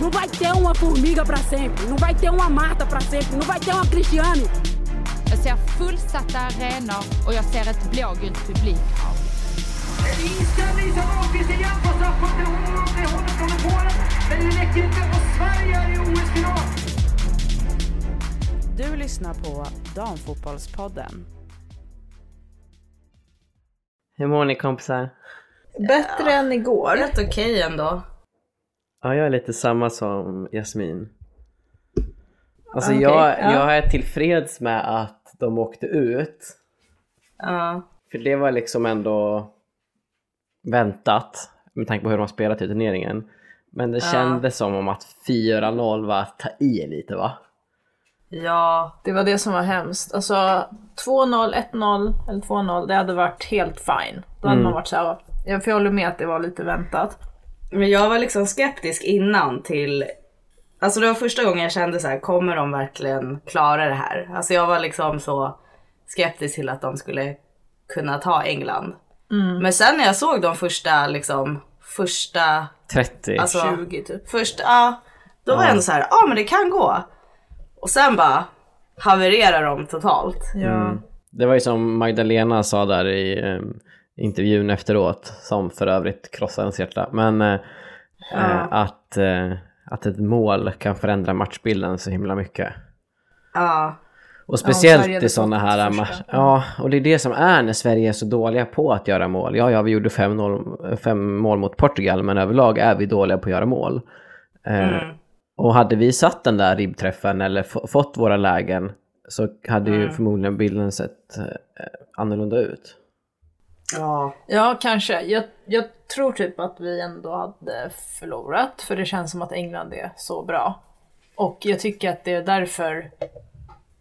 Não vai ter uma formiga para sempre, não vai ter uma Marta para sempre, não vai ter uma Cristiane. Jag ser fullsatta arenor och jag ser ett blågult publikhav. Inställning som Ahlqvist igen på straffpunkten. Hon åt det hållet från Polen. Men det räcker inte och Sverige är i OS-final. Du lyssnar på Damfotbollspodden. Hur mår ni kompisar? Bättre än igår. Rätt okej ändå. Ja, jag är lite samma som Jasmin. Alltså Okej, jag, ja. jag är tillfreds med att de åkte ut. Ja. För det var liksom ändå väntat med tanke på hur de har spelat i turneringen. Men det Ja. kändes som om att 4-0 var att ta i lite va? Ja. Det var det som var hemskt. Alltså 2-0, 1-0 eller 2-0, det hade varit helt fine. Då hade Mm. man varit såhär, jag får hålla med att det var lite väntat. Men jag var liksom skeptisk innan till Alltså det var första gången jag kände så här, kommer de verkligen klara det här? Alltså jag var liksom så skeptisk till att de skulle kunna ta England. Men sen när jag såg de första liksom, första, 30. alltså 20 typ. första, ja, då var jag ändå så här, ja men det kan gå. Och sen bara havererar de totalt. Ja. Det var ju som Magdalena sa där i eh, intervjun efteråt, som för övrigt krossade ens hjärta. Men eh, eh, att, eh, att ett mål kan förändra matchbilden så himla mycket. Ja. Och speciellt hade i sådana här matcher. Ja, och det är det som är när Sverige är så dåliga på att göra mål. Ja, ja, vi gjorde fem, noll, fem mål mot Portugal, men överlag är vi dåliga på att göra mål. Eh, Mm. Och hade vi satt den där ribbträffen eller fått våra lägen så hade Mm. ju förmodligen bilden sett eh, annorlunda ut. Ja. Ja, kanske. Jag, jag tror typ att vi ändå hade förlorat, för det känns som att England är så bra. Och jag tycker att det är därför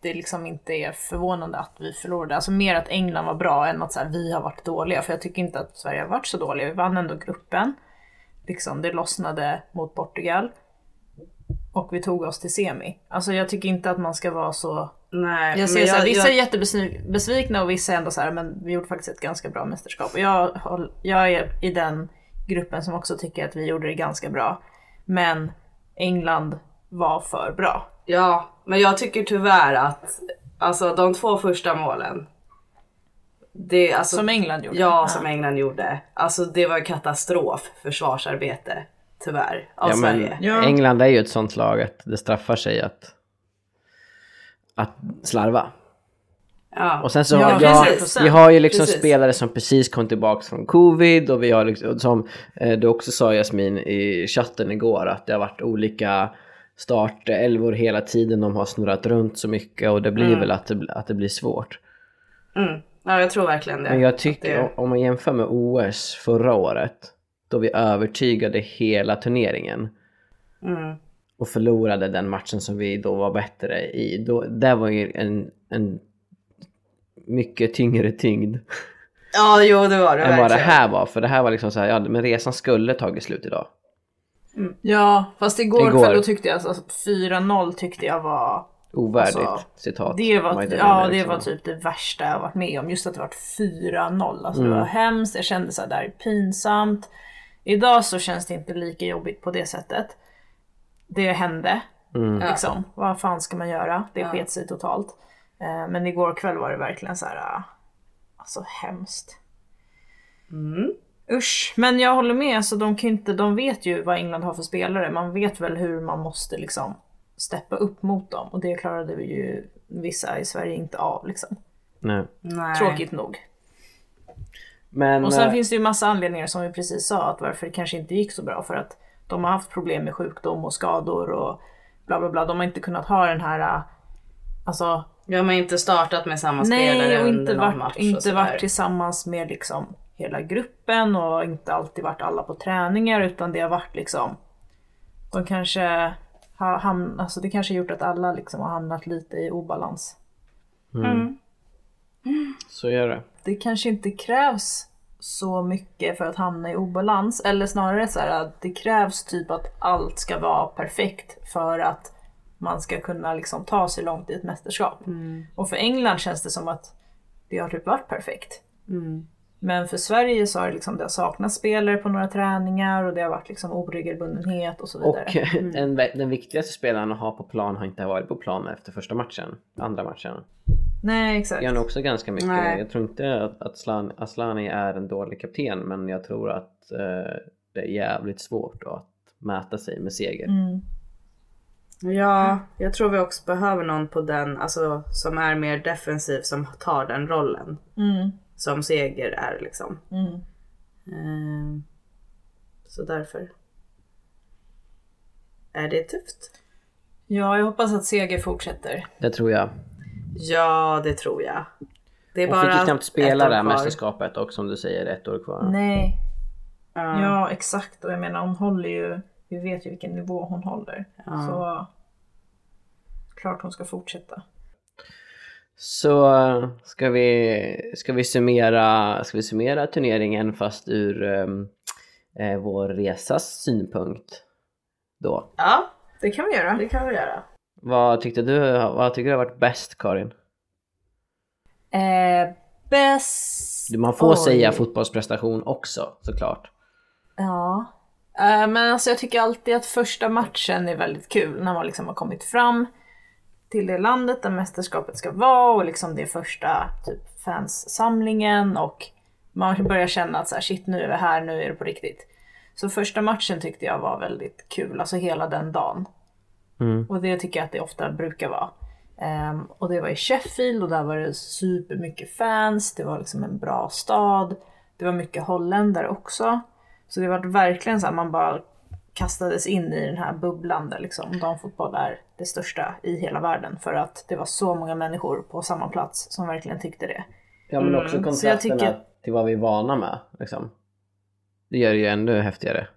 det liksom inte är förvånande att vi förlorade. Alltså mer att England var bra än att så här, vi har varit dåliga. För jag tycker inte att Sverige har varit så dåliga. Vi vann ändå gruppen. Liksom, det lossnade mot Portugal. Och vi tog oss till semi. Alltså jag tycker inte att man ska vara så Nej. jag ser såhär, vissa jag- är jättebesvikna och vissa är ändå såhär, men vi gjorde faktiskt ett ganska bra mästerskap. Och jag, jag är i den gruppen som också tycker att vi gjorde det ganska bra. Men England var för bra. Ja, men jag tycker tyvärr att alltså de två första målen. Det, alltså, Som England gjorde. Ja, som England gjorde. Alltså det var katastrof försvarsarbete. Tyvärr. Av Ja, men Sverige. Ja. England är ju ett sånt lag att det straffar sig att, att slarva. Ja. Och sen så Ja, har jag, precis. vi har ju liksom Precis. spelare som precis kom tillbaka från covid och vi har liksom, som eh, du också sa Jasmin i chatten igår att det har varit olika startelvor hela tiden, de har snurrat runt så mycket och det blir Mm. väl att det, att det blir svårt. Mm. ja, jag tror verkligen det. Men jag tycker det- om man jämför med OS förra året då vi övertygade hela turneringen Mm. och förlorade den matchen som vi då var bättre i. Då, det var ju en, en mycket tyngre tyngd Ja, jo det var det än vad det här var. För det här var liksom så här, ja men resan skulle tagit slut idag. Ja, fast igår, Igår. kväll då tyckte jag, alltså 4-0 tyckte jag var Ovärdigt Alltså, citat. Det var, ja, det Eriksson. var typ det värsta jag varit med om. Just att det var 4-0. Alltså Mm. det var hemskt. Jag kände så här, det här är pinsamt. Idag så känns det inte lika jobbigt på det sättet. Det hände. Mm. Liksom. Vad fan ska man göra? Det Ja. sket sig totalt. Eh, men igår kväll var det verkligen så här. ah, Alltså hemskt. Mm. Usch, men jag håller med. Alltså, de, kan inte, de vet ju vad England har för spelare. Man vet väl hur man måste liksom steppa upp mot dem. Och det klarade vi ju vissa i Sverige inte av. Liksom. Nej. Nej. Tråkigt nog. Men, Och sen eh, finns det ju massa anledningar som vi precis sa att varför det kanske inte gick så bra. För att de har haft problem med sjukdom och skador och bla bla bla. De har inte kunnat ha den här, äh, alltså Jag har inte startat med samma spelare Nej, och under inte någon varit, match och inte varit tillsammans med liksom hela gruppen och inte alltid varit alla på träningar utan det har varit liksom de kanske har hamnat, alltså det kanske gjort att alla liksom har hamnat lite i obalans. Mm. Så är det. Det kanske inte krävs så mycket för att hamna i obalans eller snarare så här att det krävs typ att allt ska vara perfekt för att man ska kunna liksom ta sig långt i ett mästerskap. Och för England känns det som att det har typ varit perfekt. Mm. Men för Sverige så har det, liksom, det har saknats spelare på några träningar och det har varit liksom oregelbundenhet och så vidare. Och den, den viktigaste spelaren att ha på plan har inte varit på plan efter första matchen, andra matchen. Nej exakt. Det gör nog också ganska mycket. Nej. Jag tror inte att Aslan, Aslani är en dålig kapten men jag tror att eh, det är jävligt svårt då att mäta sig med seger. Mm. Ja, jag tror vi också behöver någon på den, alltså som är mer defensiv som tar den rollen. Mm. Som Seger är liksom. Mm. Ehm, så därför är det tufft. Ja, jag hoppas att Seger fortsätter. Det tror jag. Ja, det tror jag. Det är Hon bara fick ju knappt spela det här kvar. mästerskapet och som du säger ett år kvar. Nej. Ja. Ja, exakt. Och jag menar hon håller ju, vi vet ju vilken nivå hon håller. Så klart hon ska fortsätta. Så ska vi, ska vi, summera, ska vi summera turneringen fast ur ehm, eh, vår resas synpunkt då. ja, Det kan vi göra. det kan vi göra. Vad tyckte du, vad tycker du har varit bäst Karin? Eh, bäst... Man får Oj. säga fotbollsprestation också såklart. Ja. Eh, men alltså jag tycker alltid att första matchen är väldigt kul när man liksom har kommit fram till det landet där mästerskapet ska vara och liksom det första typ fanssamlingen och man börjar känna att så här, shit nu är vi här, nu är det på riktigt. Så första matchen tyckte jag var väldigt kul, alltså hela den dagen. Mm. Och det tycker jag att det ofta brukar vara. Ehm, och det var i Sheffield och där var det supermycket fans, det var liksom en bra stad. Det var mycket holländare också. Så det var verkligen så här, man bara kastades in i den här bubblan där liksom damfotboll är det största i hela världen. För att det var så många människor på samma plats som verkligen tyckte det. Ja men också så jag kontrasterna tycker- till vad vi är vana med. Liksom. Det gör det ju ännu häftigare.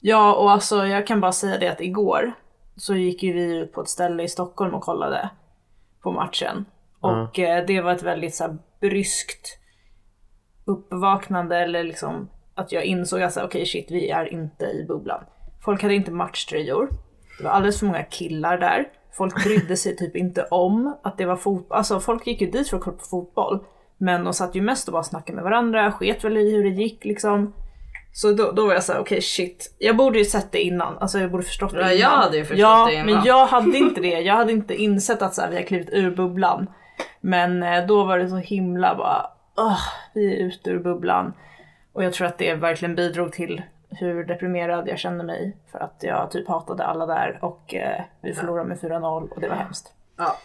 Ja, och alltså jag kan bara säga det att igår så gick ju vi ut på ett ställe i Stockholm och kollade på matchen. Och eh, det var ett väldigt så här, bryskt uppvaknande eller liksom att jag insåg att okej shit vi är inte i bubblan. Folk hade inte matchtröjor. Det var alldeles för många killar där. Folk brydde sig typ inte om att det var fotboll. Alltså folk gick ju dit för att kolla på fotboll. Men de satt ju mest och bara snackade med varandra, sket väl i hur det gick liksom. Så då, då var jag såhär, okej shit. Jag borde ju sett det innan, alltså jag borde förstått det Ja, innan. jag hade ju förstått ja, det innan. men jag hade inte det. Jag hade inte insett att så här, vi har klivit ur bubblan. Men eh, då var det så himla bara, "Åh, vi är ute ur bubblan. Och jag tror att det verkligen bidrog till hur deprimerad jag kände mig. För att jag typ hatade alla där och eh, vi förlorade med 4-0 och det var hemskt. Ja.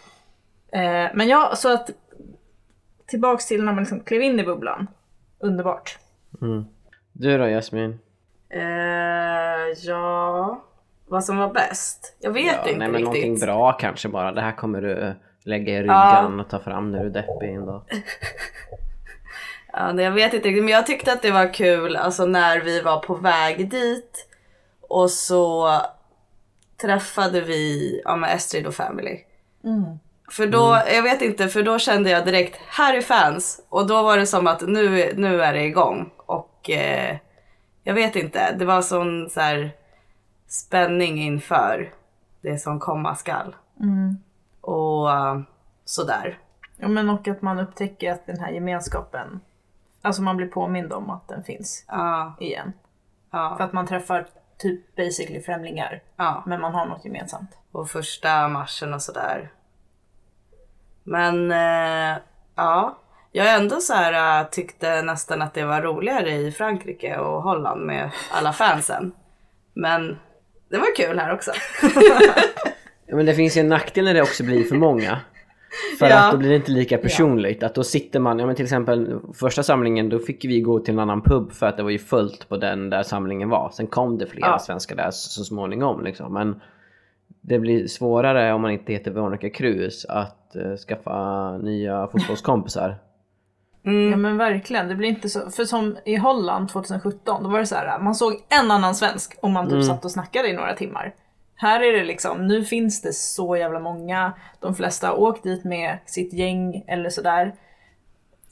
Eh, men ja, så att tillbaks till när man liksom klev in i bubblan. Underbart. Du då Jasmin? Eh, ja, vad som var bäst? Jag vet Ja, inte nej, men riktigt. någonting bra kanske bara. Det här kommer du lägga i ryggen Ja. och ta fram när du är deppig en dag. Ja, nej, jag vet inte riktigt, men jag tyckte att det var kul alltså när vi var på väg dit och så träffade vi ja, med Estrid och Family. För då, jag vet inte, för då kände jag direkt, här är fans. Och då var det som att nu, nu är det igång. Och eh, jag vet inte, det var sån så här, spänning inför det som komma skall. Och eh, sådär. Ja, men och att man upptäcker att den här gemenskapen, alltså man blir påmind om att den finns Ja, igen. ja, För att man träffar typ basically främlingar, ja. men man har något gemensamt. och första matchen och sådär. Men eh, ja, jag ändå så här eh, tyckte nästan att det var roligare i Frankrike och Holland med alla fansen. Men det var kul här också. Ja, men det finns ju en nackdel när det också blir för många. För Ja. att då blir det inte lika personligt. Att då sitter man, ja men till exempel första samlingen då fick vi gå till en annan pub för att det var ju fullt på den där samlingen var. Sen kom det flera Ja. svenskar där så småningom liksom. Men det blir svårare om man inte heter Veronica Cruz att eh, skaffa nya fotbollskompisar. Ja men verkligen, det blir inte så. För som i Holland 2017, då var det så här, man såg en annan svensk och man typ satt och snackade i några timmar. Här är det liksom, nu finns det så jävla många, de flesta har åkt dit med sitt gäng eller sådär.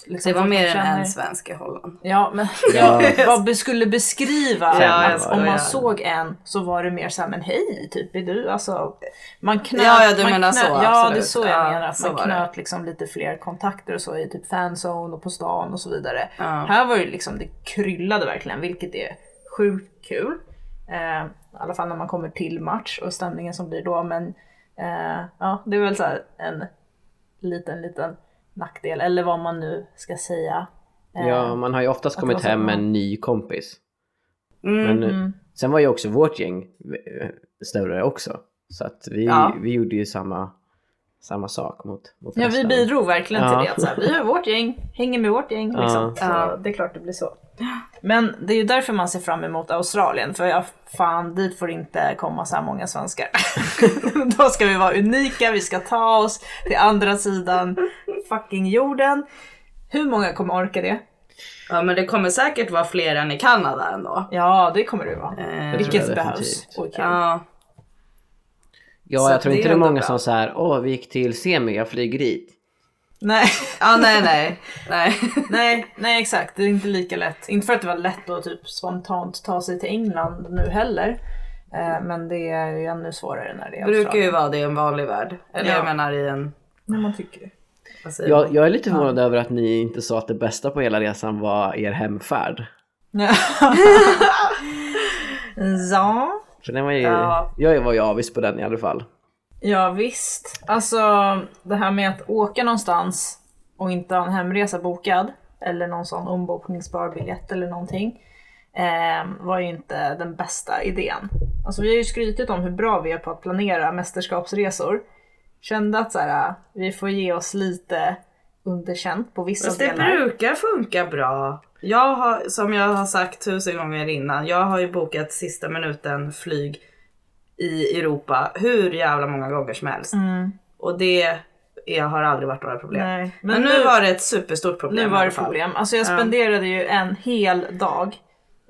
Liksom Det var mer än känner- en svensk i Holland. Ja, men Ja. jag vad skulle beskriva Fem att om man ja. såg en så var det mer såhär, men hej, typ är du alltså. Man knöt, Ja, ja, du man menar så, Ja, det är absolut. så jag Ja, menar. Att så man knöt liksom lite fler kontakter och så i typ fanzone och på stan och så vidare. Ja. Här var det liksom, det kryllade verkligen, vilket är sjukt kul. Eh, I alla fall när man kommer till match och stämningen som blir då. Men eh, ja, det är väl så här en liten, liten nackdel. Eller vad man nu ska säga. Eh, Ja, man har ju oftast kommit hem med en ny kompis. Mm. Men eh, Mm. sen var ju också vårt gäng eh, större också. Så att vi, Ja. vi gjorde ju samma, samma sak mot, mot Ja, vi bidrog verkligen till Ja. det. att Så här, vi har vårt gäng, hänger med vårt gäng. Liksom. Ja. Så Ja. det är klart det blir så. Men det är ju därför man ser fram emot Australien. För jag, fan, dit får inte komma så här många svenskar. Då ska vi vara unika, vi ska ta oss till andra sidan fucking jorden. Hur många kommer orka det? Ja men det kommer säkert vara fler än i Kanada ändå. Ja, det kommer det vara. Eh, Vilket behövs. Kul. Ja, Ja, Så jag tror inte det är många bra. som så här, åh vi gick till semi, jag flyger dit. Nej. ja nej nej. nej. nej, nej exakt. Det är inte lika lätt. Inte för att det var lätt att typ spontant ta sig till England nu heller. Eh, Men det är ju ännu svårare när det är brukar ju vara det i en vanlig värld. Eller Ja. jag menar i en... Men man tycker? Jag, jag är lite förvånad över att ni inte sa att det bästa på hela resan var er hemfärd. ja. För den var ju, Ja. jag var ju avis på den i alla fall. ja, visst. Alltså det här med att åka någonstans och inte ha en hemresa bokad eller någon sån ombokningsbar biljett eller någonting eh, var ju inte den bästa idén. Alltså vi har ju skrytit om hur bra vi är på att planera mästerskapsresor. Kände att så här, vi får ge oss lite underkänt på vissa Fast det delar. brukar funka bra. Jag har, som jag har sagt tusen gånger innan, jag har ju bokat sista minuten flyg i Europa hur jävla många gånger som helst. Mm. Och det är, har aldrig varit några problem. Nej, Men, nu, var det ett superstort problem. Nu var det problem. Alltså jag Ja. spenderade ju en hel dag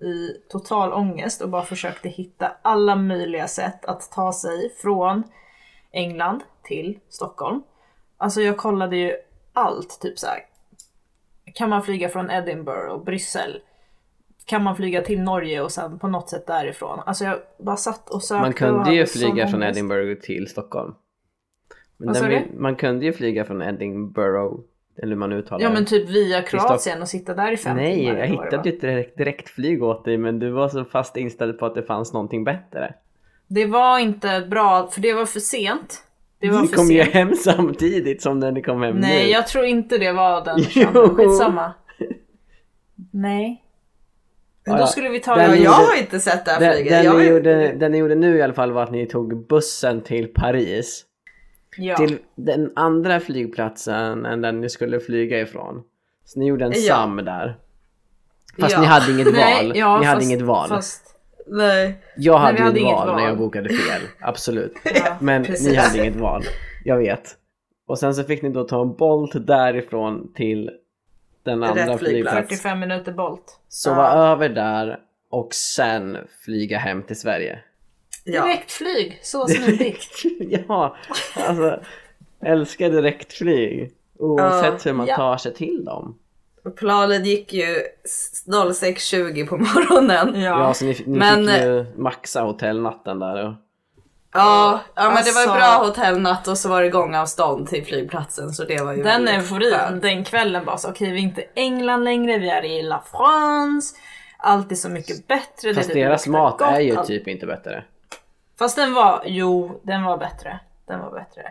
i total ångest och bara försökte hitta alla möjliga sätt att ta sig från England till Stockholm. Alltså jag kollade ju allt, typ så här. Kan man flyga från Edinburgh och Bryssel? Kan man flyga till Norge och sen på något sätt därifrån? Alltså jag bara satt och sökte Man kunde ju flyga från. Edinburgh till Stockholm. Men blir- man kunde ju flyga från Edinburgh, eller hur man uttalar Ja det. men typ via Kroatien och sitta där i fem Nej, timmar. jag vad det hittade ju ett direkt, direktflyg åt dig men du var så fast inställd på att det fanns någonting bättre. Det var inte bra, för det var för sent. Det var Ni kom ju hem samtidigt som när ni kom hem Nej, nu. jag tror inte det var den känslan. Skitsamma. Nej. Men då skulle vi ta Den det. jag gjorde- har inte sett det här Den, flyget. den, jag ni är- gjorde, den ni gjorde nu i alla fall var att ni tog bussen till Paris. Ja. Till den andra flygplatsen än den ni skulle flyga ifrån. Så ni gjorde en Ja. SAM där. Fast Ja. ni hade inget Nej, val. ja, ni hade fast- inget val. Fast, Nej. Jag hade ju hade ett inget val, när val. jag bokade fel. Absolut. ja, Men precis. ni hade inget val. Jag vet. Och sen så fick ni då ta en Bolt därifrån till den Rätt andra flygplats. flygplatsen. 45 minuter Bolt. Sova över där och sen flyga hem till Sverige. Ja. Direktflyg, så smidigt. ja, alltså älskar direktflyg. Oavsett hur man Ja. tar sig till dem. Planet gick ju 06.20 på morgonen. Ja, Ja. så ni, ni Men- fick ju maxa hotellnatten där. Och, Ja, ja men det var Alltså- bra hotellnatt och så var det gångavstånd till flygplatsen så det var ju Den euforin skönt. den kvällen bara så okej vi är inte i England längre, vi är i La France. Allt är så mycket bättre. fast det deras mat gott, är ju typ inte bättre. Fast den var, jo den var bättre. Den var bättre.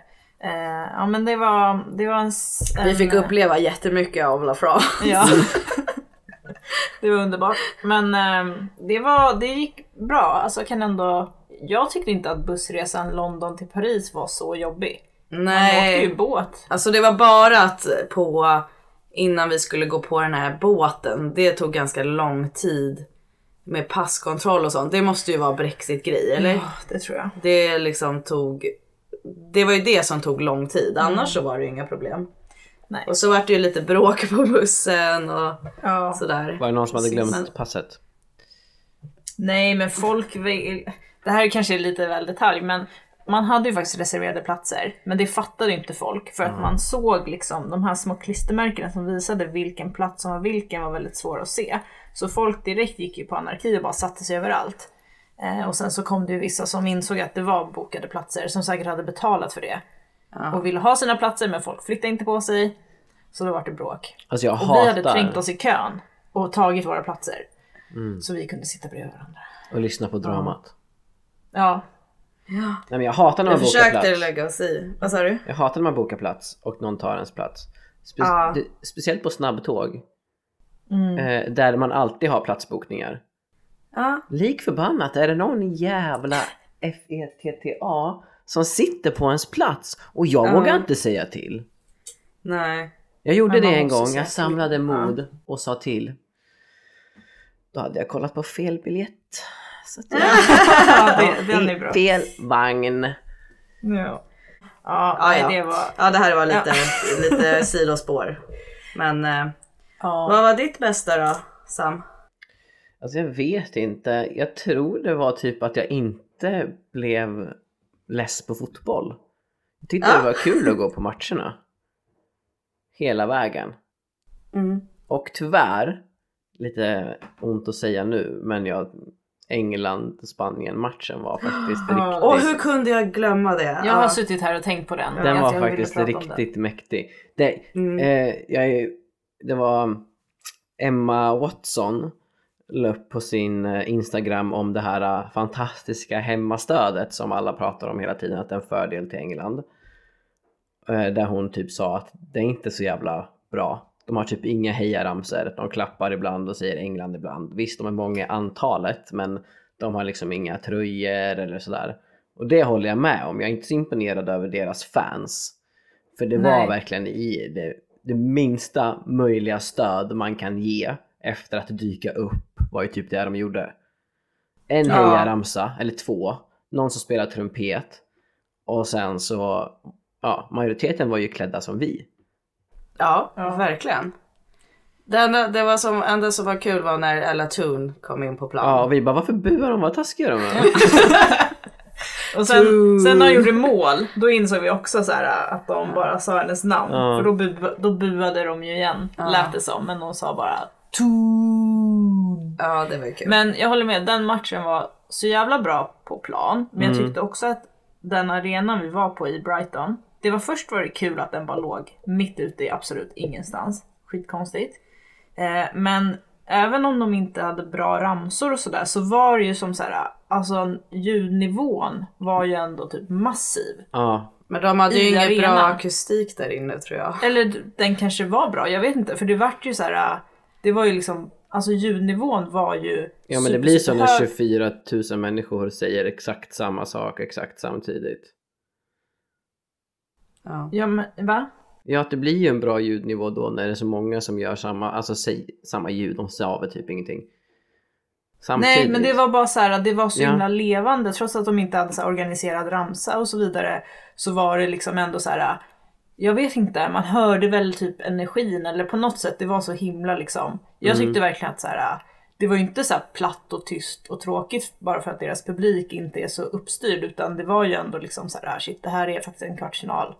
Eh, ja men det var, det var en... s- Vi en fick uppleva jättemycket av La France. Ja. det var underbart. Men ehm, det, var, det gick bra. Alltså jag kan ändå... Jag tyckte inte att bussresan London till Paris var så jobbig. Man åkte ju Nej, båt. alltså det var bara att på innan vi skulle gå på den här båten, det tog ganska lång tid med passkontroll och sånt. Det måste ju vara brexit-grej eller? Ja, det tror jag. Det liksom tog, det var ju det som tog lång tid, annars så var det ju inga problem. Nej. Och så var det ju lite bråk på bussen och Ja. sådär. Var det någon som hade glömt passet? Nej men folk vill... Det här kanske är lite väl detalj men man hade ju faktiskt reserverade platser, men det fattade ju inte folk för att man såg liksom de här små klistermärkena som visade vilken plats som var vilken var väldigt svår att se. Så folk direkt gick ju på anarki och bara satte sig överallt. Eh, och sen så kom det ju vissa som insåg att det var bokade platser som säkert hade betalat för det. Och ville ha sina platser men folk flyttade inte på sig. Så då var det bråk. Alltså jag Och vi hade hatar trängt oss i kön och tagit våra platser. Mm. Så vi kunde sitta bredvid varandra. att lyssna på dramat. Ja, Nej men jag hatar när man bokar försökte plats. lägga oss i. Vad sa du? Jag hatar när man bokar plats och någon tar ens plats. Spe- Ja. speciellt på snabbtåg. Mm. Eh, där man alltid har platsbokningar. Ja. Lik förbannat är det någon jävla FETTA som sitter på ens plats och jag Ja. vågar inte säga till. Nej. Jag gjorde det en gång, jag till. samlade Ja. mod och sa till. Då hade jag kollat på fel biljett. Så att jag ja det, den är bra. fel vagn. Ja, ja, Ja, nej, ja. det var... Ja det här var lite, lite sidospår. Men eh, Ja. vad var ditt bästa då Sam? Alltså jag vet inte. Jag tror det var typ att jag inte blev less på fotboll. Jag tyckte Ja. det var kul att gå på matcherna. Hela vägen. Mm. Och tyvärr, lite ont att säga nu, men jag England-Spanien matchen var faktiskt Ja. riktigt Och hur kunde jag glömma det? Jag har suttit här och tänkt på den. Den var faktiskt riktigt mäktig. Det, Mm. eh, jag, det var Emma Watson la upp på sin eh, Instagram om det här eh, fantastiska hemmastödet som alla pratar om hela tiden, att det är en fördel till England. Eh, Där hon typ sa att det är inte så jävla bra. De har typ inga hejaramsor, de klappar ibland och säger England ibland. Visst, de är många i antalet, men de har liksom inga tröjor eller sådär. Och det håller jag med om, jag är inte så imponerad över deras fans. För det var Nej. verkligen i det, det minsta möjliga stöd man kan ge efter att dyka upp var ju typ det de gjorde. En Ja. hejaramsa, eller två, någon som spelar trumpet och sen så, ja, majoriteten var ju klädda som vi. Ja, Ja. verkligen. Det enda, det var som, enda som var kul var när Ella Toon kom in på plan. Ja, och vi bara varför buar de? Vad taskiga de är. Och sen, sen när han gjorde mål, då insåg vi också så här att de bara sa hennes namn. Ja. För då, bu, då buade de ju igen, Ja. lät det som. Men de sa bara Toon. Ja, det var ju kul. Men jag håller med, den matchen var så jävla bra på plan. Men jag Mm. tyckte också att den arenan vi var på i Brighton, det var först var det kul att den bara låg mitt ute i absolut ingenstans. Skitkonstigt. Eh, men även om de inte hade bra ramsor och sådär så var det ju som så här, alltså ljudnivån var ju ändå typ massiv. Ja, Men de hade ju ingen bra akustik där inne tror jag. Eller den kanske var bra, jag vet inte. För det vart ju så här, det var ju liksom, alltså ljudnivån var ju ja men det blir så när superhög. 24 000 människor säger exakt samma sak exakt samtidigt. Ja. Ja men va? Ja, att det blir ju en bra ljudnivå då när det är så många som gör samma, alltså säg, samma ljud, de stavar typ ingenting. Samtidigt. Nej men det var bara så här, det var så Ja. himla levande trots att de inte hade så organiserad ramsa och så vidare. Så var det liksom ändå så här. Jag vet inte, man hörde väl typ energin eller på något sätt, det var så himla liksom. Jag Mm. tyckte verkligen att så här. Det var ju inte så platt och tyst och tråkigt bara för att deras publik inte är så uppstyrd utan det var ju ändå liksom så här, shit det här är faktiskt en kvartsfinal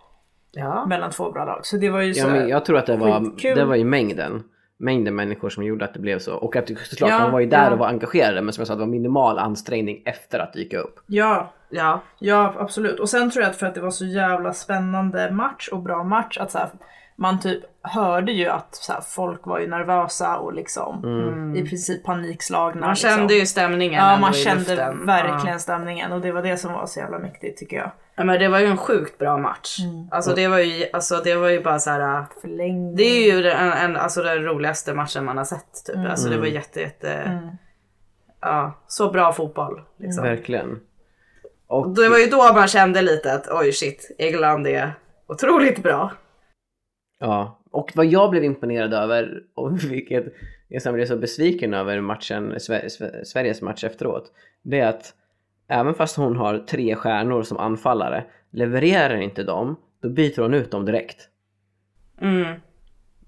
Ja. mellan två bra lag. Så det var ju så Ja, men jag tror att det var, skitkul. det var i mängden. Mängden människor som gjorde att det blev så. Och att såklart, Ja, de var ju där ja. och var engagerade men som jag sa, det var minimal ansträngning efter att dyka upp. Ja, Ja. Ja, absolut. Och sen tror jag att för att det var så jävla spännande match och bra match att så här, man typ hörde ju att så här, folk var ju nervösa och liksom i princip panikslagna. Man kände liksom. ju stämningen Ja, man kände verkligen Ja. stämningen och det var det som var så jävla mäktigt tycker jag. Ja, men det var ju en sjukt bra match. Alltså det var ju, alltså, det var ju bara så här. Förlängning. Det är ju en, en, alltså den roligaste matchen man har sett typ. Alltså det var jätte, jätte, Mm. ja, så bra fotboll. Liksom. Verkligen. Och Och det var ju då man kände lite att oj shit, England är otroligt bra. Ja, och vad jag blev imponerad över och vilket jag sen blev så besviken över matchen, Sver- Sver- Sveriges match efteråt, det är att även fast hon har tre stjärnor som anfallare, levererar inte dem, då byter hon ut dem direkt. Mm.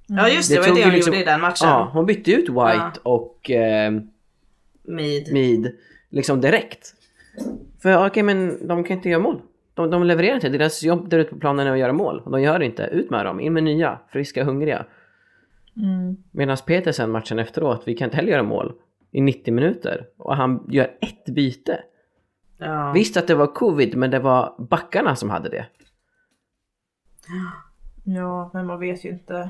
Ja just det, det var det ju hon liksom- gjorde i den matchen. Ja, hon bytte ut White och eh, Mead. Mead liksom direkt. För okej, men de kan inte göra mål. De, de levererar inte. Deras jobb där ute på planen är att göra mål. Och de gör det inte. Ut med dem. In med nya, friska, hungriga. Medan Petersen matchen efteråt, vi kan inte heller göra mål i 90 minuter. Och han gör ett byte. Ja. Visst att det var covid, men det var backarna som hade det. Ja, men man vet ju inte.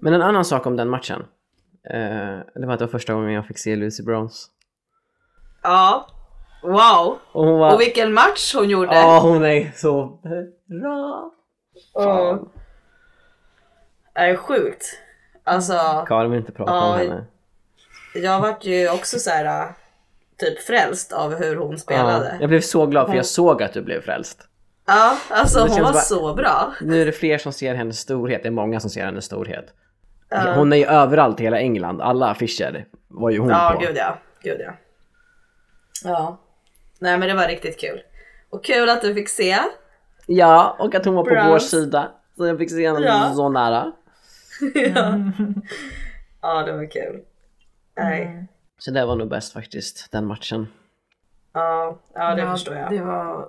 Men en annan sak om den matchen. Eh, det var att det var första gången jag fick se Lucy Bronze. ja. Wow. Och hon var... Och vilken match hon gjorde. Ja, hon är så bra. Ja. Det är sjukt. Alltså, Karin vill inte prata om Ja, henne. jag vart ju också så här typ frälst av hur hon Ja, spelade. jag blev så glad för jag såg att du blev frälst. Ja, alltså hon var bara- så bra. Nu är det fler som ser hennes storhet. Det är många som ser hennes storhet. Hon är ju överallt i hela England. Alla affischer var ju hon Ja, på. gud ja. Gud ja. Ja. Nej men det var riktigt kul. Och kul att du fick se. Ja, och att hon var på Bronze. vår sida. Så jag fick se henne Ja. så nära. ja. ja, det var kul. Nej. Så det var nog bäst faktiskt, den matchen. Ja, ja det Ja, förstår jag. Det var,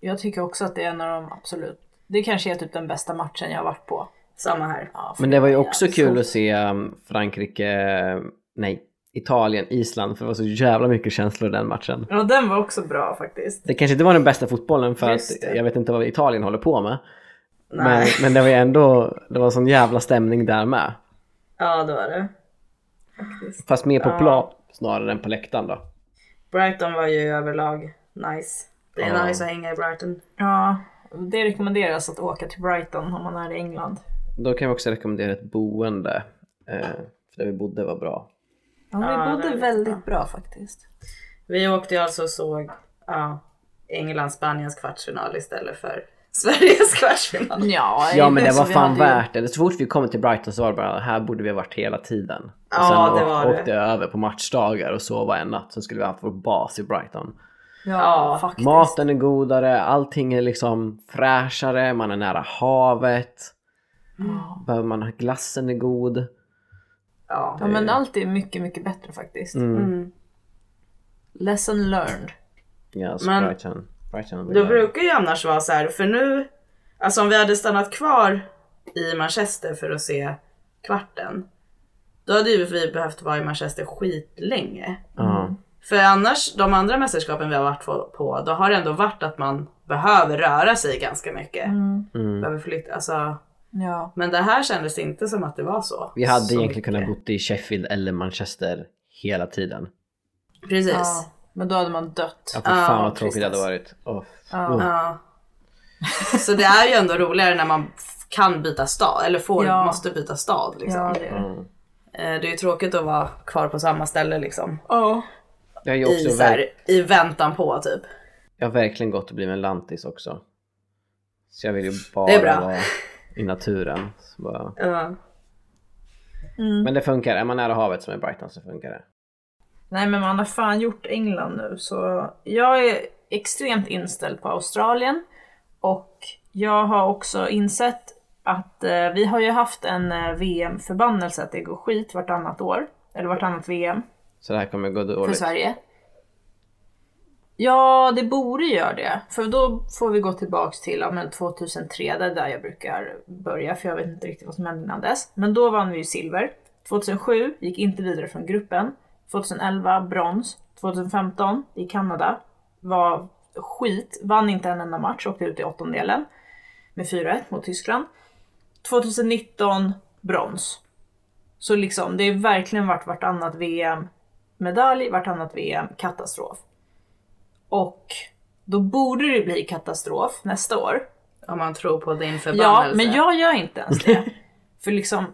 jag tycker också att det är en av de absolut, det kanske är typ den bästa matchen jag har varit på. Samma här. Ja, Men det var ju också kul stort. att se um, Frankrike, nej, Italien, Island. För det var så jävla mycket känslor i den matchen. Ja, den var också bra faktiskt. Det kanske inte var den bästa fotbollen för Just att det. jag vet inte vad Italien håller på med. Men, Nej. men det var ju ändå, det var sån jävla stämning där med. Ja, det var det. Fast mer på plan snarare än på läktaren då. Brighton var ju överlag nice. Det är Ja. nice att hänga i Brighton. Ja, det rekommenderas att åka till Brighton om man är i England. Då kan vi också rekommendera ett boende. Eh, för där vi bodde var bra. Ja, vi Ja, det bodde väldigt bra faktiskt. Vi åkte ju alltså och såg ja, England-Spaniens kvartsfinal istället för Sveriges kvartsfinal. Ja, Ja men det var fan hade värt det. Så fort vi kom till Brighton så var det bara, här borde vi ha varit hela tiden. Och Ja, sen det var åk- det. åkte jag över på matchdagar och sova en natt. Sen skulle vi ha haft vår bas i Brighton. Ja, faktiskt. Maten är godare, allting är liksom fräschare, man är nära havet. Behöver man ha glassen är god. Ja. Ja, men allt är mycket, mycket bättre faktiskt. Mm. Lesson learned. Ja, så Men- Brighton. Brighton Det brukar ju annars vara så här, för nu, alltså om vi hade stannat kvar i Manchester för att se kvarten, då hade ju vi behövt vara i Manchester skitlänge. Ja. För annars, de andra mästerskapen vi har varit på- då har det ändå varit att man behöver röra sig ganska mycket. Mm. Behöver flytta, alltså, Ja. men det här kändes inte som att det var så. Vi hade så egentligen kunnat bo i Sheffield eller Manchester hela tiden. Precis. ja. Men då hade man dött. Ja, för fan Ja, vad tråkigt det hade varit. Åh, Ja. oh. Ja. Så det är ju ändå roligare när man kan byta stad, eller får, Ja. måste byta stad. Liksom. Ja, det är det. Mm. Eh, Det är ju tråkigt att vara kvar på samma ställe liksom. Ja. Jag har ju I, också så här, I väntan på typ. jag har verkligen gått och blivit en lantis också. Så jag vill ju Det är bra. bara vara i naturen. Så bara... Ja. Men det funkar, är man nära havet som är Brighton så funkar det. Nej men man har fan gjort England nu så jag är extremt inställd på Australien och jag har också insett att eh, vi har ju haft en eh, VM-förbannelse att det går skit vartannat år. Eller vartannat VM Så det här kommer gå för dåligt. Sverige. Ja, det borde göra det. För då får vi gå tillbaks till ja, men 2003, det är där jag brukar börja, för jag vet inte riktigt vad som hände innan dess. Men då vann vi ju silver. 2007 gick inte vidare från gruppen. 2011 brons. 2015 i Kanada var skit, vann inte en enda match, åkte ut i åttondelen med 4-1 mot Tyskland. 2019 brons. Så liksom, det har verkligen varit vartannat VM medalj, vartannat VM katastrof. Och då borde det bli katastrof nästa år. Om man tror på din Ja, förbannelse. men jag gör inte ens det. för liksom,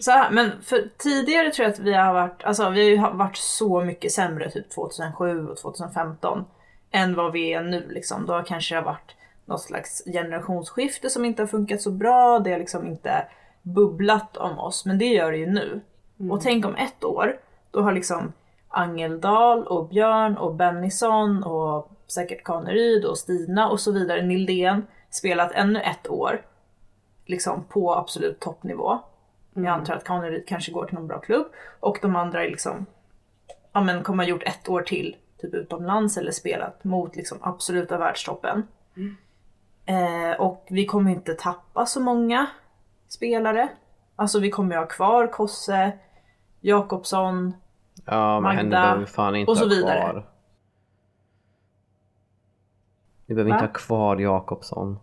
så här, men för tidigare tror jag att vi har varit, alltså vi har varit så mycket sämre typ 2007 och 2015 än vad vi är nu liksom. Då kanske det har varit något slags generationsskifte som inte har funkat så bra, det har liksom inte bubblat om oss, men det gör det ju nu. Och tänk om ett år, då har liksom Angeldal och Björn och Bennison och säkert Kaneryd och Stina och så vidare, Nildén spelat ännu ett år liksom på absolut toppnivå. Jag antar att Kaneryd kanske går till någon bra klubb och de andra är liksom, ja men kommer ha gjort ett år till typ utomlands eller spelat mot liksom absoluta världstoppen. Eh, och vi kommer inte tappa så många spelare. Alltså vi kommer ju ha kvar Kosse, Jakobsson, Ja, men Magda och så vidare. Vi behöver Va? inte ha kvar Jakobsson.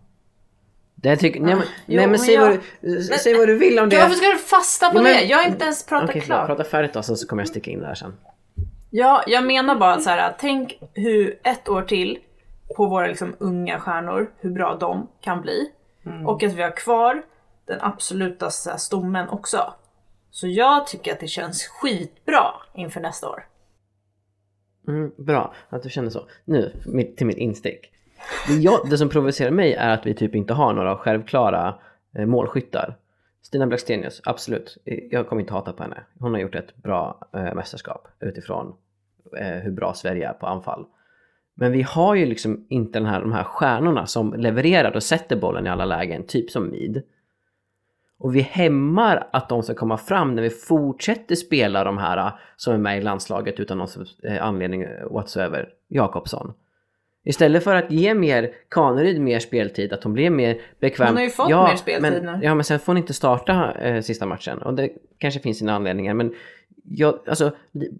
Det tycker, nej, men, Ah, jo, nej men men säg, jag- vad du, säg vad du vill om det. Varför ska du fasta på Ja, men- det? Jag har inte ens pratat Okej, klart. prata färdigt då så så kommer jag sticka in där sen. Ja, jag menar bara så här, tänk hur ett år till på våra liksom unga stjärnor, hur bra de kan bli. Och att vi har kvar den absoluta stommen också. Så jag tycker att det känns skitbra inför nästa år. Mm, bra att du känner så. Nu till mitt instick. Det, jag, det som provocerar mig är att vi typ inte har några självklara eh, målskyttar. Stina Blackstenius, absolut. Eh, Jag kommer inte hata på henne. Hon har gjort ett bra eh, mästerskap utifrån eh, hur bra Sverige är på anfall. Men vi har ju liksom inte den här, de här stjärnorna som levererar och sätter bollen i alla lägen, typ som Mid. Och vi hämmar att de ska komma fram när vi fortsätter spela de här eh, som är med i landslaget utan någon eh, anledning whatsoever, Jakobsson. Istället för att ge mer Kaneryd mer speltid, att hon blir mer bekväm. Hon har ju fått mer speltid men, nu. Ja, men sen får hon inte starta eh, sista matchen. Och det kanske finns sina anledningar. Men jag, alltså,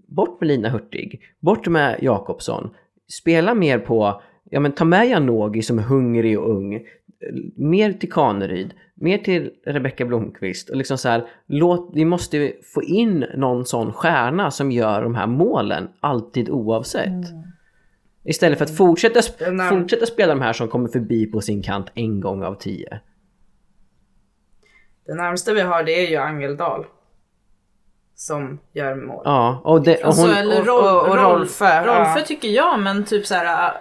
bort med Lina Hurtig, bort med Jakobsson. Spela mer på, ja men ta med Janogy som är hungrig och ung. Mer till Kaneryd, mer till Rebecka Blomqvist. Och liksom så här, låt, vi måste få in någon sån stjärna som gör de här målen, alltid oavsett. Istället för att fortsätta, sp- där- fortsätta spela de här som kommer förbi på sin kant en gång av tio. Det närmaste vi har det är ju Angeldal. Som gör mål. Ja, och, det, och Alltså, hon... eller och- Rol- och- och Rolf- Rolfö, Rolfö ja. tycker jag, men typ så här. äh,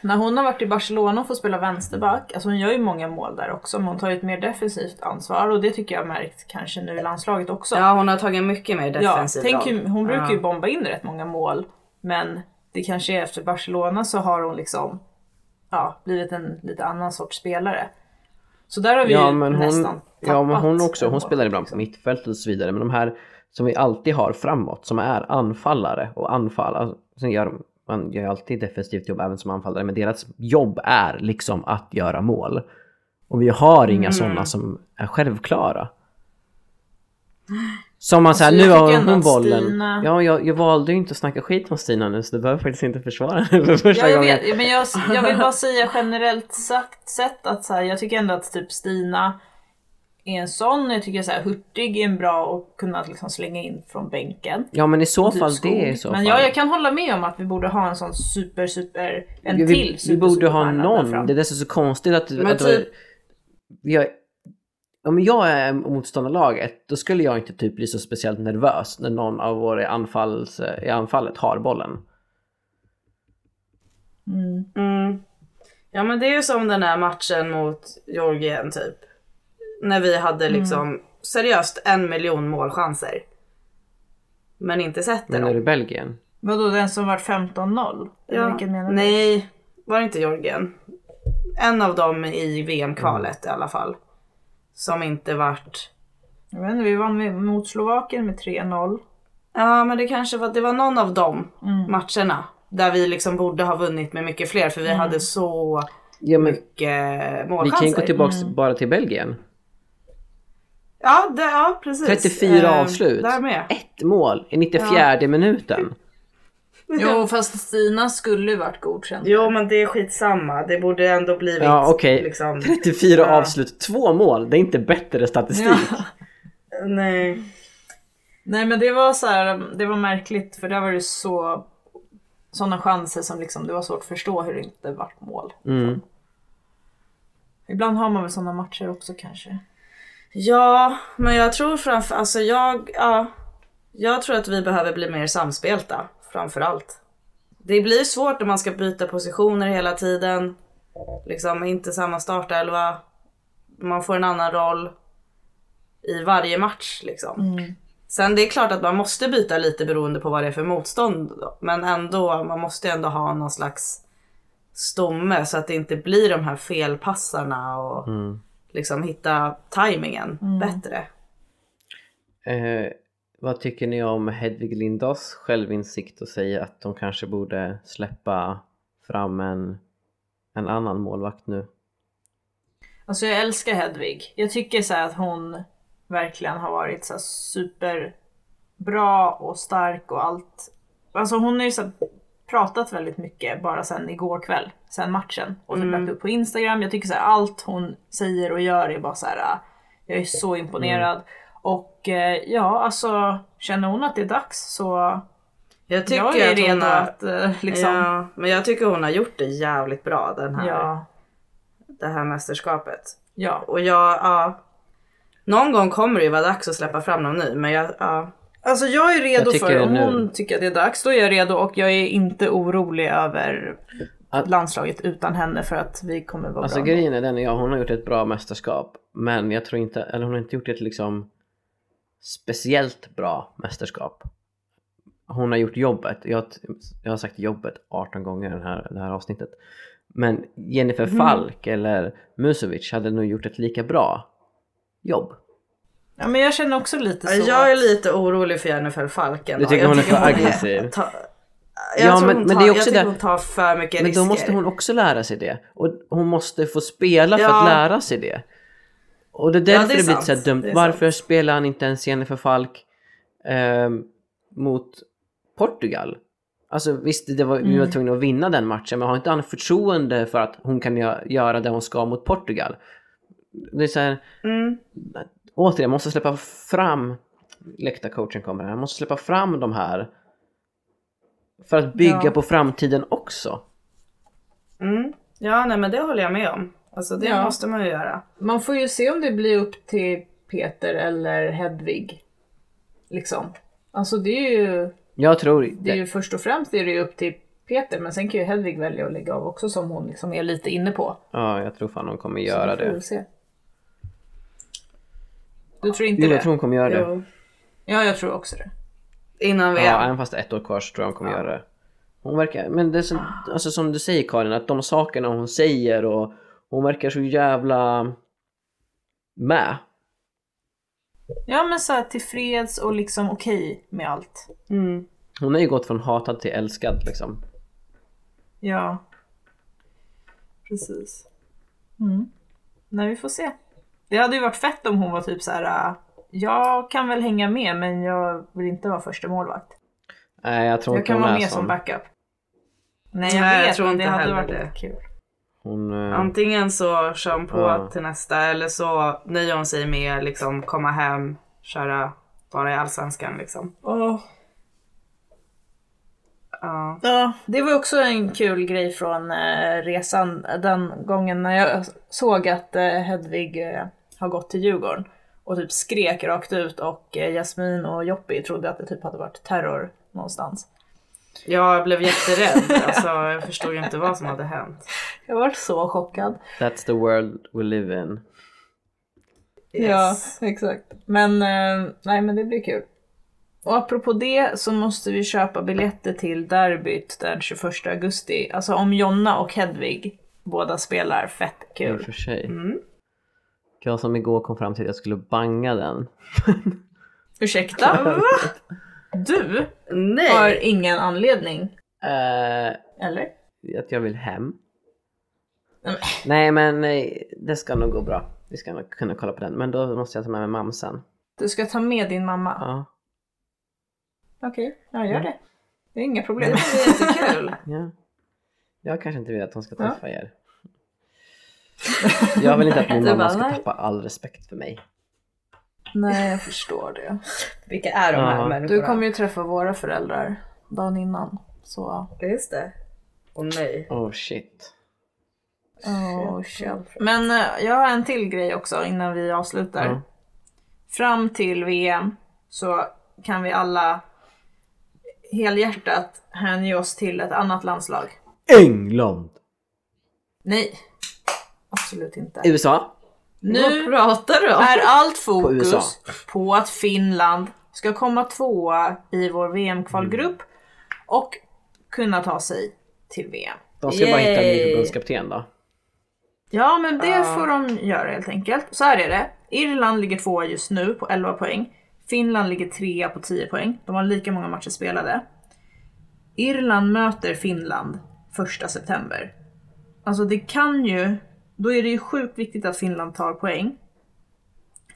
När hon har varit i Barcelona och får spela vänsterback, alltså hon gör ju många mål där också, men hon tar ju ett mer defensivt ansvar och det tycker jag har märkt kanske nu i landslaget också. Ja hon har tagit mycket mer Ja, defensiv tänk roll. hur, hon brukar ju Ja. bomba in rätt många mål, men det kanske är efter Barcelona så har hon liksom ja, blivit en lite annan sorts spelare. Så där har vi Ja ju men, nästan hon, ja men hon också, hon spelar ibland på mittfältet och så vidare. Men de här som vi alltid har framåt, som är anfallare och anfall. Alltså, sen gör de, man gör alltid defensivt jobb även som anfallare, men deras jobb är liksom att göra mål. Och vi har Mm. inga sådana som är självklara. Som man säger, Alltså, nu har hon bollen. Stina- Ja, jag, jag valde ju inte att snacka skit om Stina nu så du behöver faktiskt inte försvara henne för första Ja, jag gången. vet, men jag, jag vill bara säga generellt sagt sett att så här, jag tycker ändå att typ Stina är en sån. Jag tycker så här, Hurtig är en bra att kunna liksom slänga in från bänken. Ja men i så Typ fall Skog. det är i så Men fall. ja, jag kan hålla med om att vi borde ha en sån super, super, en vi, till vi super, borde ha superstjärna där någon. Det är dessutom så konstigt att... Men att typ- jag, om jag är motståndarlaget då skulle jag inte typ bli så speciellt nervös när någon av våra anfalls, i anfallet har bollen. Mm. Ja men det är ju som den här matchen mot Georgien typ. När vi hade liksom seriöst en miljon målchanser. Men inte sätter Men är dem. det Belgien? Vadå, den som var 15-0? Eller Ja. Nej, var det inte Georgien? En av dem i VM-kvalet i alla fall. Som inte vart... Jag vet inte, vi vann mot Slovakien med 3-0. Ja men det kanske var, det var någon av de Mm. matcherna. Där vi liksom borde ha vunnit med mycket fler för vi hade så Ja mycket vi målchanser. kan ju gå tillbaks bara till Belgien. Ja, det, ja precis. 34 Eh, avslut. Ett mål i 94 minuten. Jo, fast Stina skulle ju varit godkänd. Jo men det är skitsamma. Det borde ändå blivit Ja okej. liksom... 34 Ja. avslut, två mål. Det är inte bättre statistik. Ja. Nej. Nej men det var så här, det var märkligt för där var det så sådana chanser som liksom det var svårt att förstå hur det inte vart mål. Mm. Ibland har man väl sådana matcher också kanske. Ja, men jag tror framför... Alltså jag... Ja. Jag tror att vi behöver bli mer samspelta. Framför allt. Det blir svårt om man ska byta positioner hela tiden. Liksom inte samma startelva. Man får en annan roll. I varje match liksom. Sen det är klart att man måste byta lite beroende på vad det är för motstånd. Men ändå, man måste ändå ha någon slags stomme så att det inte blir de här felpassarna och liksom hitta tajmingen bättre. Eh, vad tycker ni om Hedvig Lindas självinsikt och säga att de kanske borde släppa fram en, en annan målvakt nu? Alltså jag älskar Hedvig. Jag tycker så här att hon verkligen har varit så superbra och stark och allt. Alltså hon har ju så pratat väldigt mycket bara sen igår kväll, sen matchen. Och typ lagt upp på Instagram. Jag tycker så här, allt hon säger och gör är bara så här. äh, jag är så imponerad. Och eh, ja, alltså känner hon att det är dags så Jag tycker jag är att redo har, att eh, liksom... Ja, men jag tycker hon har gjort det jävligt bra den här, ja, det här mästerskapet. ja. Och jag, ja. Någon gång kommer det ju vara dags att släppa fram någon ny men jag, ja. Alltså jag är redo Jag för, om nu- hon tycker att det är dags, då är jag redo och jag är inte orolig över Att- landslaget utan henne för att vi kommer vara Alltså bra. grejen är den, ja hon har gjort ett bra mästerskap men jag tror inte, eller hon har inte gjort ett liksom speciellt bra mästerskap. Hon har gjort jobbet, jag, jag har sagt jobbet 18 gånger i den här, det här avsnittet. Men Jennifer Mhm. Falk eller Musovic hade nog gjort ett lika bra jobb. Ja men jag känner också lite så. Jag är lite orolig för Jennifer Falken. Du tycker jag hon är för aggressiv? Ta, Ja, jag tror men- hon men tar, det är också jag tycker det- hon tar för mycket Men risker. då måste hon också lära sig det. Och hon måste få spela för Ja. att lära sig det. Och det är Ja, därför det är det, blir sant. så här dumt. Varför spelar han inte ens Jennifer Falk ehm, mot Portugal? Alltså visst, det var, vi Mm. var tvungna att vinna den matchen, men har inte han förtroende för att hon kan gö- göra det hon ska mot Portugal? Det är så här, Mm. återigen, måste släppa fram läktarcoachen kommer här, måste släppa fram de här för att bygga Ja. på framtiden också. Mm. Ja, nej men det håller jag med om. Alltså det Ja. måste man ju göra. Man får ju se om det blir upp till Peter eller Hedvig. Liksom. Alltså det är ju, Jag tror det är ju först och främst är det ju upp till Peter men sen kan ju Hedvig välja att lägga av också som hon liksom är lite inne på. Ja, jag tror fan hon kommer Så göra vi får det. väl se. Du tror inte Jo, det? jag tror hon kommer göra det. Jo. Ja, jag tror också det. Innan VM. Ja, även fast det är ett år kvar så tror jag hon kommer göra det. Hon verkar, men det är som, alltså som du säger Karin, att de sakerna hon säger och hon verkar så jävla med. Ja men så här tillfreds och liksom okej med allt. Mm. Hon har ju gått från hatad till älskad liksom. Ja. Precis. Mm. Nej vi får se. Det hade ju varit fett om hon var typ så här. äh, Jag kan väl hänga med men jag vill inte vara första målvakt. Nej, jag tror Jag inte kan hon vara med som backup. Nej jag Nej, jag vet tror men det inte hade varit det. kul. Hon, eh, Antingen så kör hon på Ja. till nästa eller så nöjer hon sig med liksom komma hem, köra bara i allsvenskan liksom. Åh. Ja. Ja, det var också en kul grej från eh, resan den gången när jag såg att eh, Hedvig eh, har gått till Djurgården och typ skrek rakt ut och eh, Jasmin och Joppi trodde att det typ hade varit terror någonstans. Jag blev jätterädd. Alltså, jag förstod ju inte vad som hade hänt. Jag var så chockad. That's the world we live in. Yes. Ja, exakt. Men eh, nej, men det blir kul. Och apropå det så måste vi köpa biljetter till derbyt den 21 augusti. Alltså om Jonna och Hedvig båda spelar, fett I och kul. för sig. Mm. Jag som igår kom fram till att jag skulle banga den. Ursäkta? Du Nej! har ingen anledning, Eh, eller? att jag vill hem. Nej, men- Nej men nej, det ska nog gå bra. Vi ska nog kunna kolla på den. Men då måste jag ta med mig mamsen. Du ska ta med din mamma? Ja. Okej, ja gör Ja. det. Det är inga Det problem. var jättekul. ja. Jag kanske inte vill att hon ska Ja. träffa er. Jag vill inte att min mamma ska tappa all respekt för mig. Nej, jag förstår det. Vilka är de här Ja. människorna? Du kommer ju träffa våra föräldrar dagen innan. Så, Just det. Och nej. Oh shit. oh shit. Men eh, jag har en till grej också innan vi avslutar. Ja. Fram till VM så kan vi alla helhjärtat hänge oss till ett annat landslag. England! Nej, absolut inte. USA? Nu Vad pratar du om? är allt På fokus på att Finland ska komma tvåa i vår VM-kvalgrupp och kunna ta sig till VM. De ska bara hitta en ny Yay. förbundskapten då. Ja, men det får de göra helt enkelt. Så här är det. Irland ligger tvåa just nu på 11 poäng. Finland ligger trea på 10 poäng. De har lika många matcher spelade. Irland möter Finland 1 september. Alltså det kan ju då är det ju sjukt viktigt att Finland tar poäng.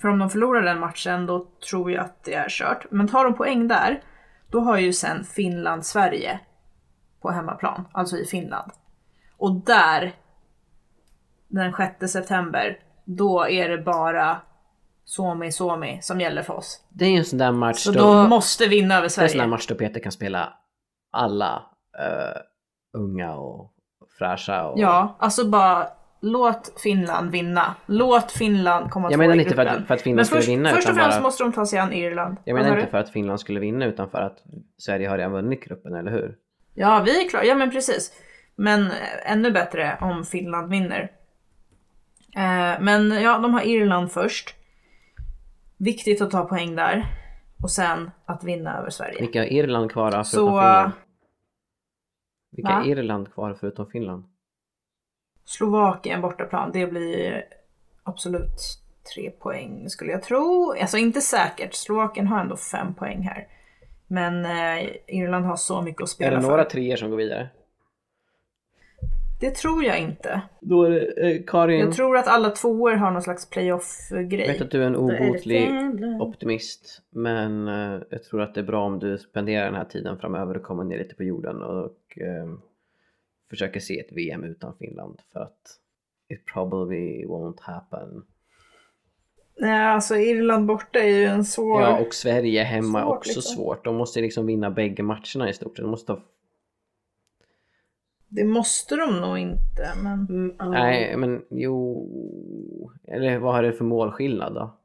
För om de förlorar den matchen då tror jag att det är kört. Men tar de poäng där, då har ju sen Finland-Sverige på hemmaplan, alltså i Finland. Och där, den 6 september, då är det bara Suomi Suomi som gäller för oss. Det är ju en sån där match Så då, de måste vinna över det är en sån där Sverige. match då Peter kan spela alla eh, unga och fräscha. Och... Ja, alltså bara låt Finland vinna. Låt Finland komma Jag menar inte för att- för att Finland Men skulle först, vinna, Först och främst bara- måste de ta sig an Irland. Jag menar inte för att Finland skulle vinna utan för att Sverige har redan vunnit gruppen, eller hur? Ja, vi är klara. Ja, men precis. Men eh, ännu bättre om Finland vinner. Eh, men ja, de har Irland först. Viktigt att ta poäng där. Och sen att vinna över Sverige. Vilka har Irland kvar förutom Så, Finland? Vilka va? är Irland kvar förutom Finland? Slovakien bortaplan, det blir absolut tre poäng skulle jag tro. Alltså inte säkert, Slovakien har ändå fem poäng här. Men eh, Irland har så mycket att Är spela det några för. treor som går vidare? Det tror jag inte. Då är det eh, Karin. Jag tror att alla tvåor har någon slags Jag vet playoff-grej. att du är en är obotlig Finland. optimist. Men eh, jag tror att det är bra om du spenderar den här tiden framöver och kommer ner lite på jorden och eh, försöker se ett VM utan Finland. För att it probably won't happen. Nej, alltså Irland borta är ju en svår... Ja, och Sverige hemma är också liksom. svårt. De måste liksom vinna bägge matcherna i stort sett. De måste ha... Det måste de nog inte, men... Mm. Nej, men jo... Eller vad har det för målskillnad då?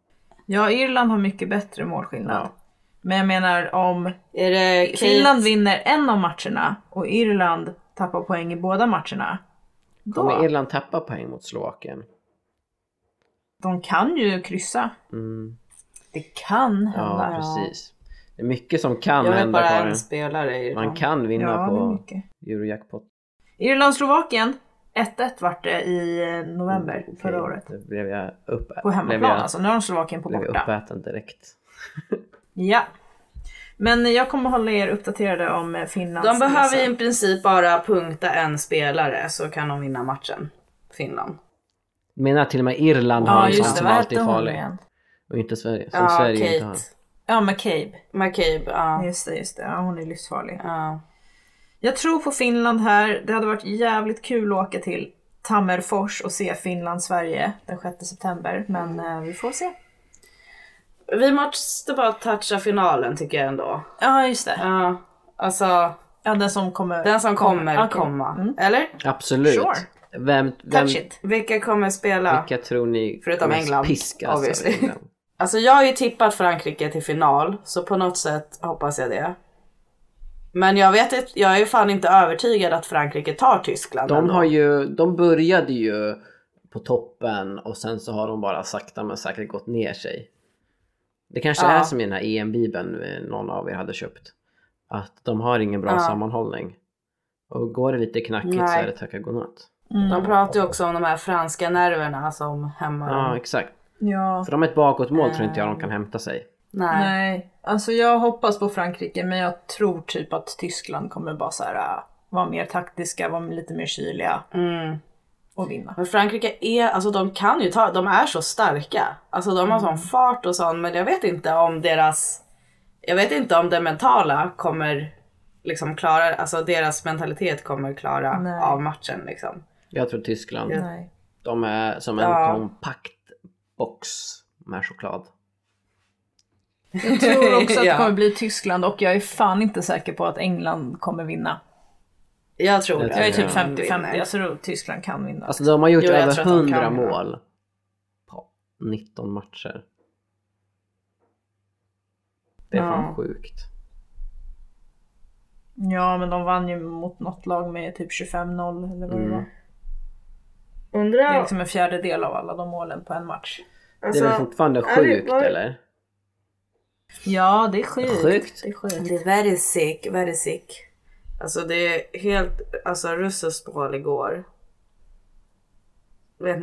Ja, Irland har mycket bättre målskillnad. Ja. Men jag menar om Är det? Finland vinner en av matcherna och Irland tappar poäng i båda matcherna. Då, Kommer Irland tappa poäng mot Slovakien? de kan ju kryssa. Mm. Det kan Ja, hända. precis. Det är mycket som kan Jag vet hända bara Karin. en spelare i Man kan vinna Ja, det är på. Eurojackpot. Irland-Slovakien, 1-1 vart det i eh, november Mm, Okej, förra året. Då blev jag upp, På blev hemmaplan jag, alltså, nu har de Slovakien på blev jag borta. uppäten direkt. Ja. Men jag kommer hålla er uppdaterade om eh, Finlands De behöver i princip bara punkta en spelare så kan de vinna matchen. Finland. Menar till och med Irland har Ja en sån som alltid är farlig. igen? Och inte Sverige. Som Ja, Sverige inte har. Kate. Ja, McCabe. McCabe, ja. Just det, just det. Ja, hon är livsfarlig. ja. Jag tror på Finland här. Det hade varit jävligt kul att åka till Tammerfors och se Finland-Sverige den 6 september. Men eh, vi får se. Vi måste bara toucha finalen tycker jag ändå. Ja, just det. Ja, alltså Ja, den som kommer. den som kommer Okej. komma. Mm. Eller? Absolut. Sure. Vem, vem, Touch it. Vilka kommer spela? vilka tror ni Förutom England, piskas obviously. England? Alltså jag har ju tippat Frankrike till final, så på något sätt hoppas jag det. Men jag vet inte, jag är ju fan inte övertygad att Frankrike tar Tyskland De ändå. har ju, de började ju på toppen och sen så har de bara sakta men säkert gått ner sig. Det kanske Ja. är som i den här EM-bibeln eh, någon av er hade köpt. Att de har ingen bra Ja. sammanhållning. Och går det lite knackigt så Nej. är det tacka godnatt. Mm. De pratar ju också om de här franska nerverna som hämmar Ja, exakt. Ja. För de är ett bakåtmål tror inte jag de kan hämta sig. Nej. Nej, alltså jag hoppas på Frankrike men jag tror typ att Tyskland kommer bara så här äh, vara mer taktiska, vara lite mer kyliga Mm. Och vinna. Men Frankrike är, alltså de kan ju ta, de är så starka. Alltså de har Mm. sån fart och sånt men jag vet inte om deras, jag vet inte om det mentala kommer liksom klara, alltså deras mentalitet kommer klara Nej. av matchen liksom. Jag tror Tyskland, Nej. de är som en Ja. kompakt box med choklad. Jag tror också att det kommer bli Tyskland och jag är fan inte säker på att England kommer vinna. Jag tror Jag det. Jag är typ Ja. 50-50, jag tror Tyskland kan vinna. Alltså de har gjort Jo, över tror att de 100 kan. mål på 19 matcher. Det är fan Ja. sjukt. Ja men de vann ju mot något lag med typ 25-0 eller vad det Mm. var. Det är liksom en fjärdedel av alla de målen på en match. det är väl fortfarande Alltså, det- sjukt var det- eller? Ja det är sjukt. Sjukt. Det är sjukt. Det är very sick, very sick. Alltså det är helt, alltså russiskt mål igår.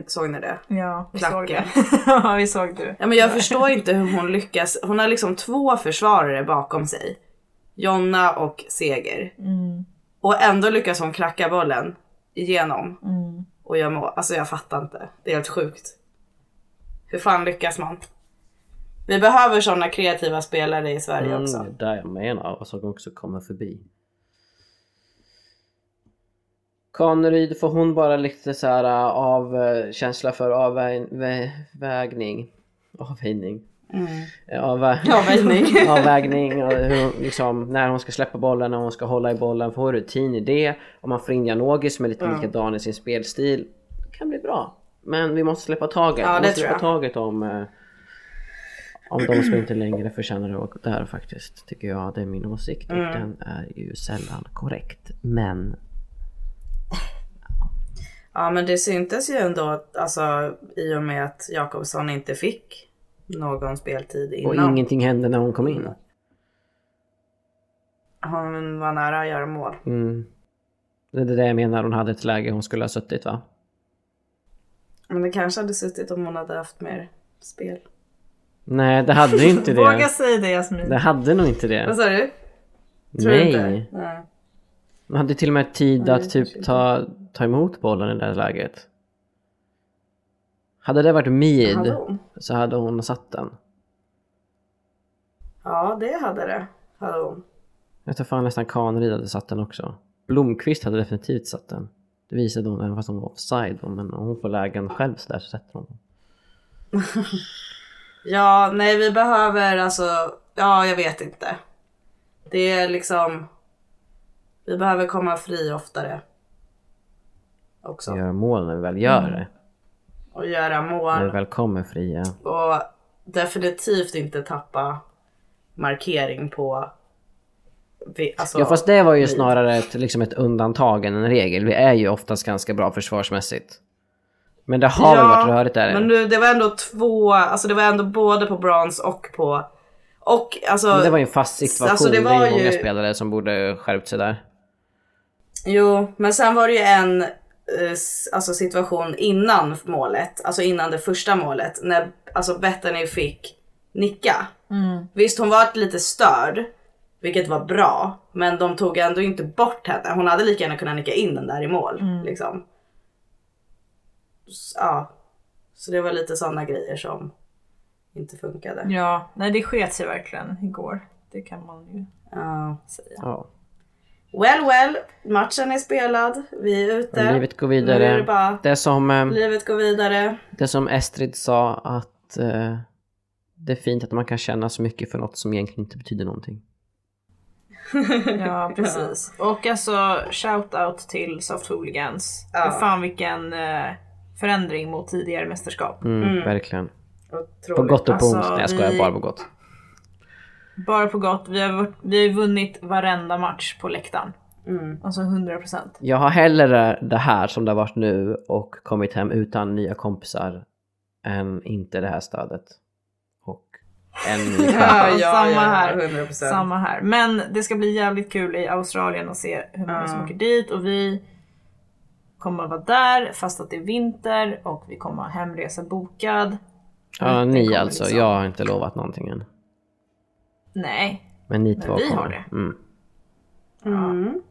Såg ni det? Ja, vi såg Klacken. det. ja, vi såg det. Ja men jag förstår inte hur hon lyckas. Hon har liksom två försvarare bakom sig. Jonna och Seger. Mm, Och ändå lyckas hon kracka bollen igenom. mm. Och gör mål. Alltså jag fattar inte. Det är helt sjukt. Hur fan lyckas man? Vi behöver sådana kreativa spelare i Sverige också. Mm, det är där jag menar och som också kommer förbi. Kaneryd, får hon bara lite så här äh, av äh, känsla för avvägning? Avvägning? Mm. Avvä Avvägning. avvägning och hur, liksom, när hon ska släppa bollen, när hon ska hålla i bollen, få rutin i det. Om man får in Janogy som är lite likadan i sin spelstil. Det kan bli bra. Men vi måste släppa taget. Ja, vi det måste släppa taget om, om de som inte längre förtjänar vara där faktiskt. Tycker jag. Det är min åsikt och Mm. den är ju sällan korrekt. Men Ja men det syntes ju ändå att, alltså, i och med att Jakobsson inte fick någon speltid och innan. ingenting hände när hon kom in. Hon var nära att göra mål. Mm. Det är det jag menar, hon hade ett läge hon skulle ha suttit va? Men det kanske hade suttit om hon hade haft mer spel. Nej, det hade ju inte Våga det. säga det Jasmin. Det hade nog inte Vad det. sa du? Tror Nej. inte? Nej. Hon hade till och med tid att typ ta, ta emot bollen i det läget. Hade det varit mid så hade hon satt den. Ja det hade det. Hade hon. Jag tror fan nästan Kaneryd hade satt den också. Blomqvist hade definitivt satt den. Det visade hon även fast hon var offside. Men om hon får lägen själv så där så sätter hon den. Ja, nej vi behöver alltså, ja jag vet inte. Det är liksom, vi behöver komma fri oftare. Också. Göra mål när vi väl gör det. Och göra När vi mål. väl kommer fria. Och definitivt inte tappa markering på, alltså, Ja fast det var ju snarare ett, liksom ett undantag än en regel. Vi är ju oftast ganska bra försvarsmässigt. Men det har väl varit rörigt där. Men nu, det var ändå två, alltså det var ändå både på brons och på, och alltså. Men det var ju en fast situation. Alltså, det det, var ju många spelare som borde skärpt sig där. Jo, men sen var det ju en eh, alltså situation innan målet, alltså innan det första målet, när alltså Bethany fick nicka. Visst, hon var lite störd, vilket var bra, men de tog ändå inte bort henne. Hon hade lika gärna kunnat nicka in den där i mål. Liksom. S- Ja, så det var lite sådana grejer som inte funkade. Ja, nej det sket sig verkligen igår. Det kan man ju Ja. säga. Ja. Well, well, matchen är spelad, vi är ute. Livet går Nu är vidare. det bara, Det som, eh, livet går vidare. det som Estrid sa att eh, det är fint att man kan känna så mycket för något som egentligen inte betyder någonting. Ja, precis. Och alltså shout out till Soft Hooligans. Ja. Fan vilken eh, förändring mot tidigare mästerskap. Mm, Verkligen. Otroligt. På gott och på Alltså, ont. Nej jag skojar, vi- bara på gott. Bara på gott. Vi har, varit- vi har vunnit varenda match på läktaren. Mm. Alltså 100%. Jag har hellre det här som det har varit nu och kommit hem utan nya kompisar än inte det här stödet. Och en ny Ja, kompis. samma här. 100%. Samma här. Men det ska bli jävligt kul i Australien att se hur många som Ja. åker dit och vi kommer att vara där fast att det är vinter och vi kommer ha hemresa bokad. Ja, ni alltså. liksom- Jag har inte lovat någonting än. Nej, Men ni Men två vi har kommer. det. Mm. Mm.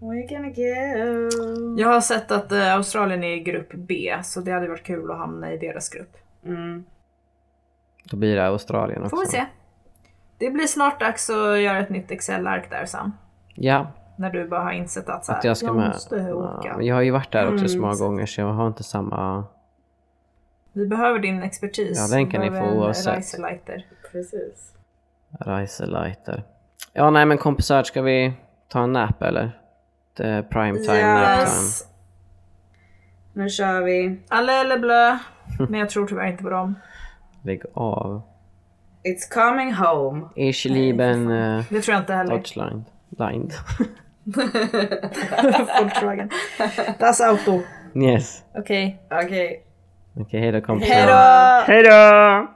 We're gonna go. jag har sett att eh, Australien är i grupp B så det hade varit kul att hamna i deras grupp. Mm. Då blir det Australien också. Får vi se. Det blir snart dags att göra ett nytt Excel-ark där Sam. Ja, När du bara har insett att, så här, att jag ska med. måste åka. Ja, men jag har ju varit där också så Mm, många så- gånger så jag har inte samma... Vi behöver din expertis. Ja, den kan Vi ni få oavsett. Precis. Reiseleiter. Ja, nej men kompisar, ska vi ta en nap eller? Det är prime time nap time. Yes. Nu kör vi. Alle eller blö. Men jag tror tyvärr inte på dem. Lägg av. It's coming home. Ich lieben uh, Det tror jag inte heller. Deutschland. Blind. Volkswagen. Das Auto. yes. Okej. Okej. Okej, hejdå kompisar. Hejdå! Hejdå!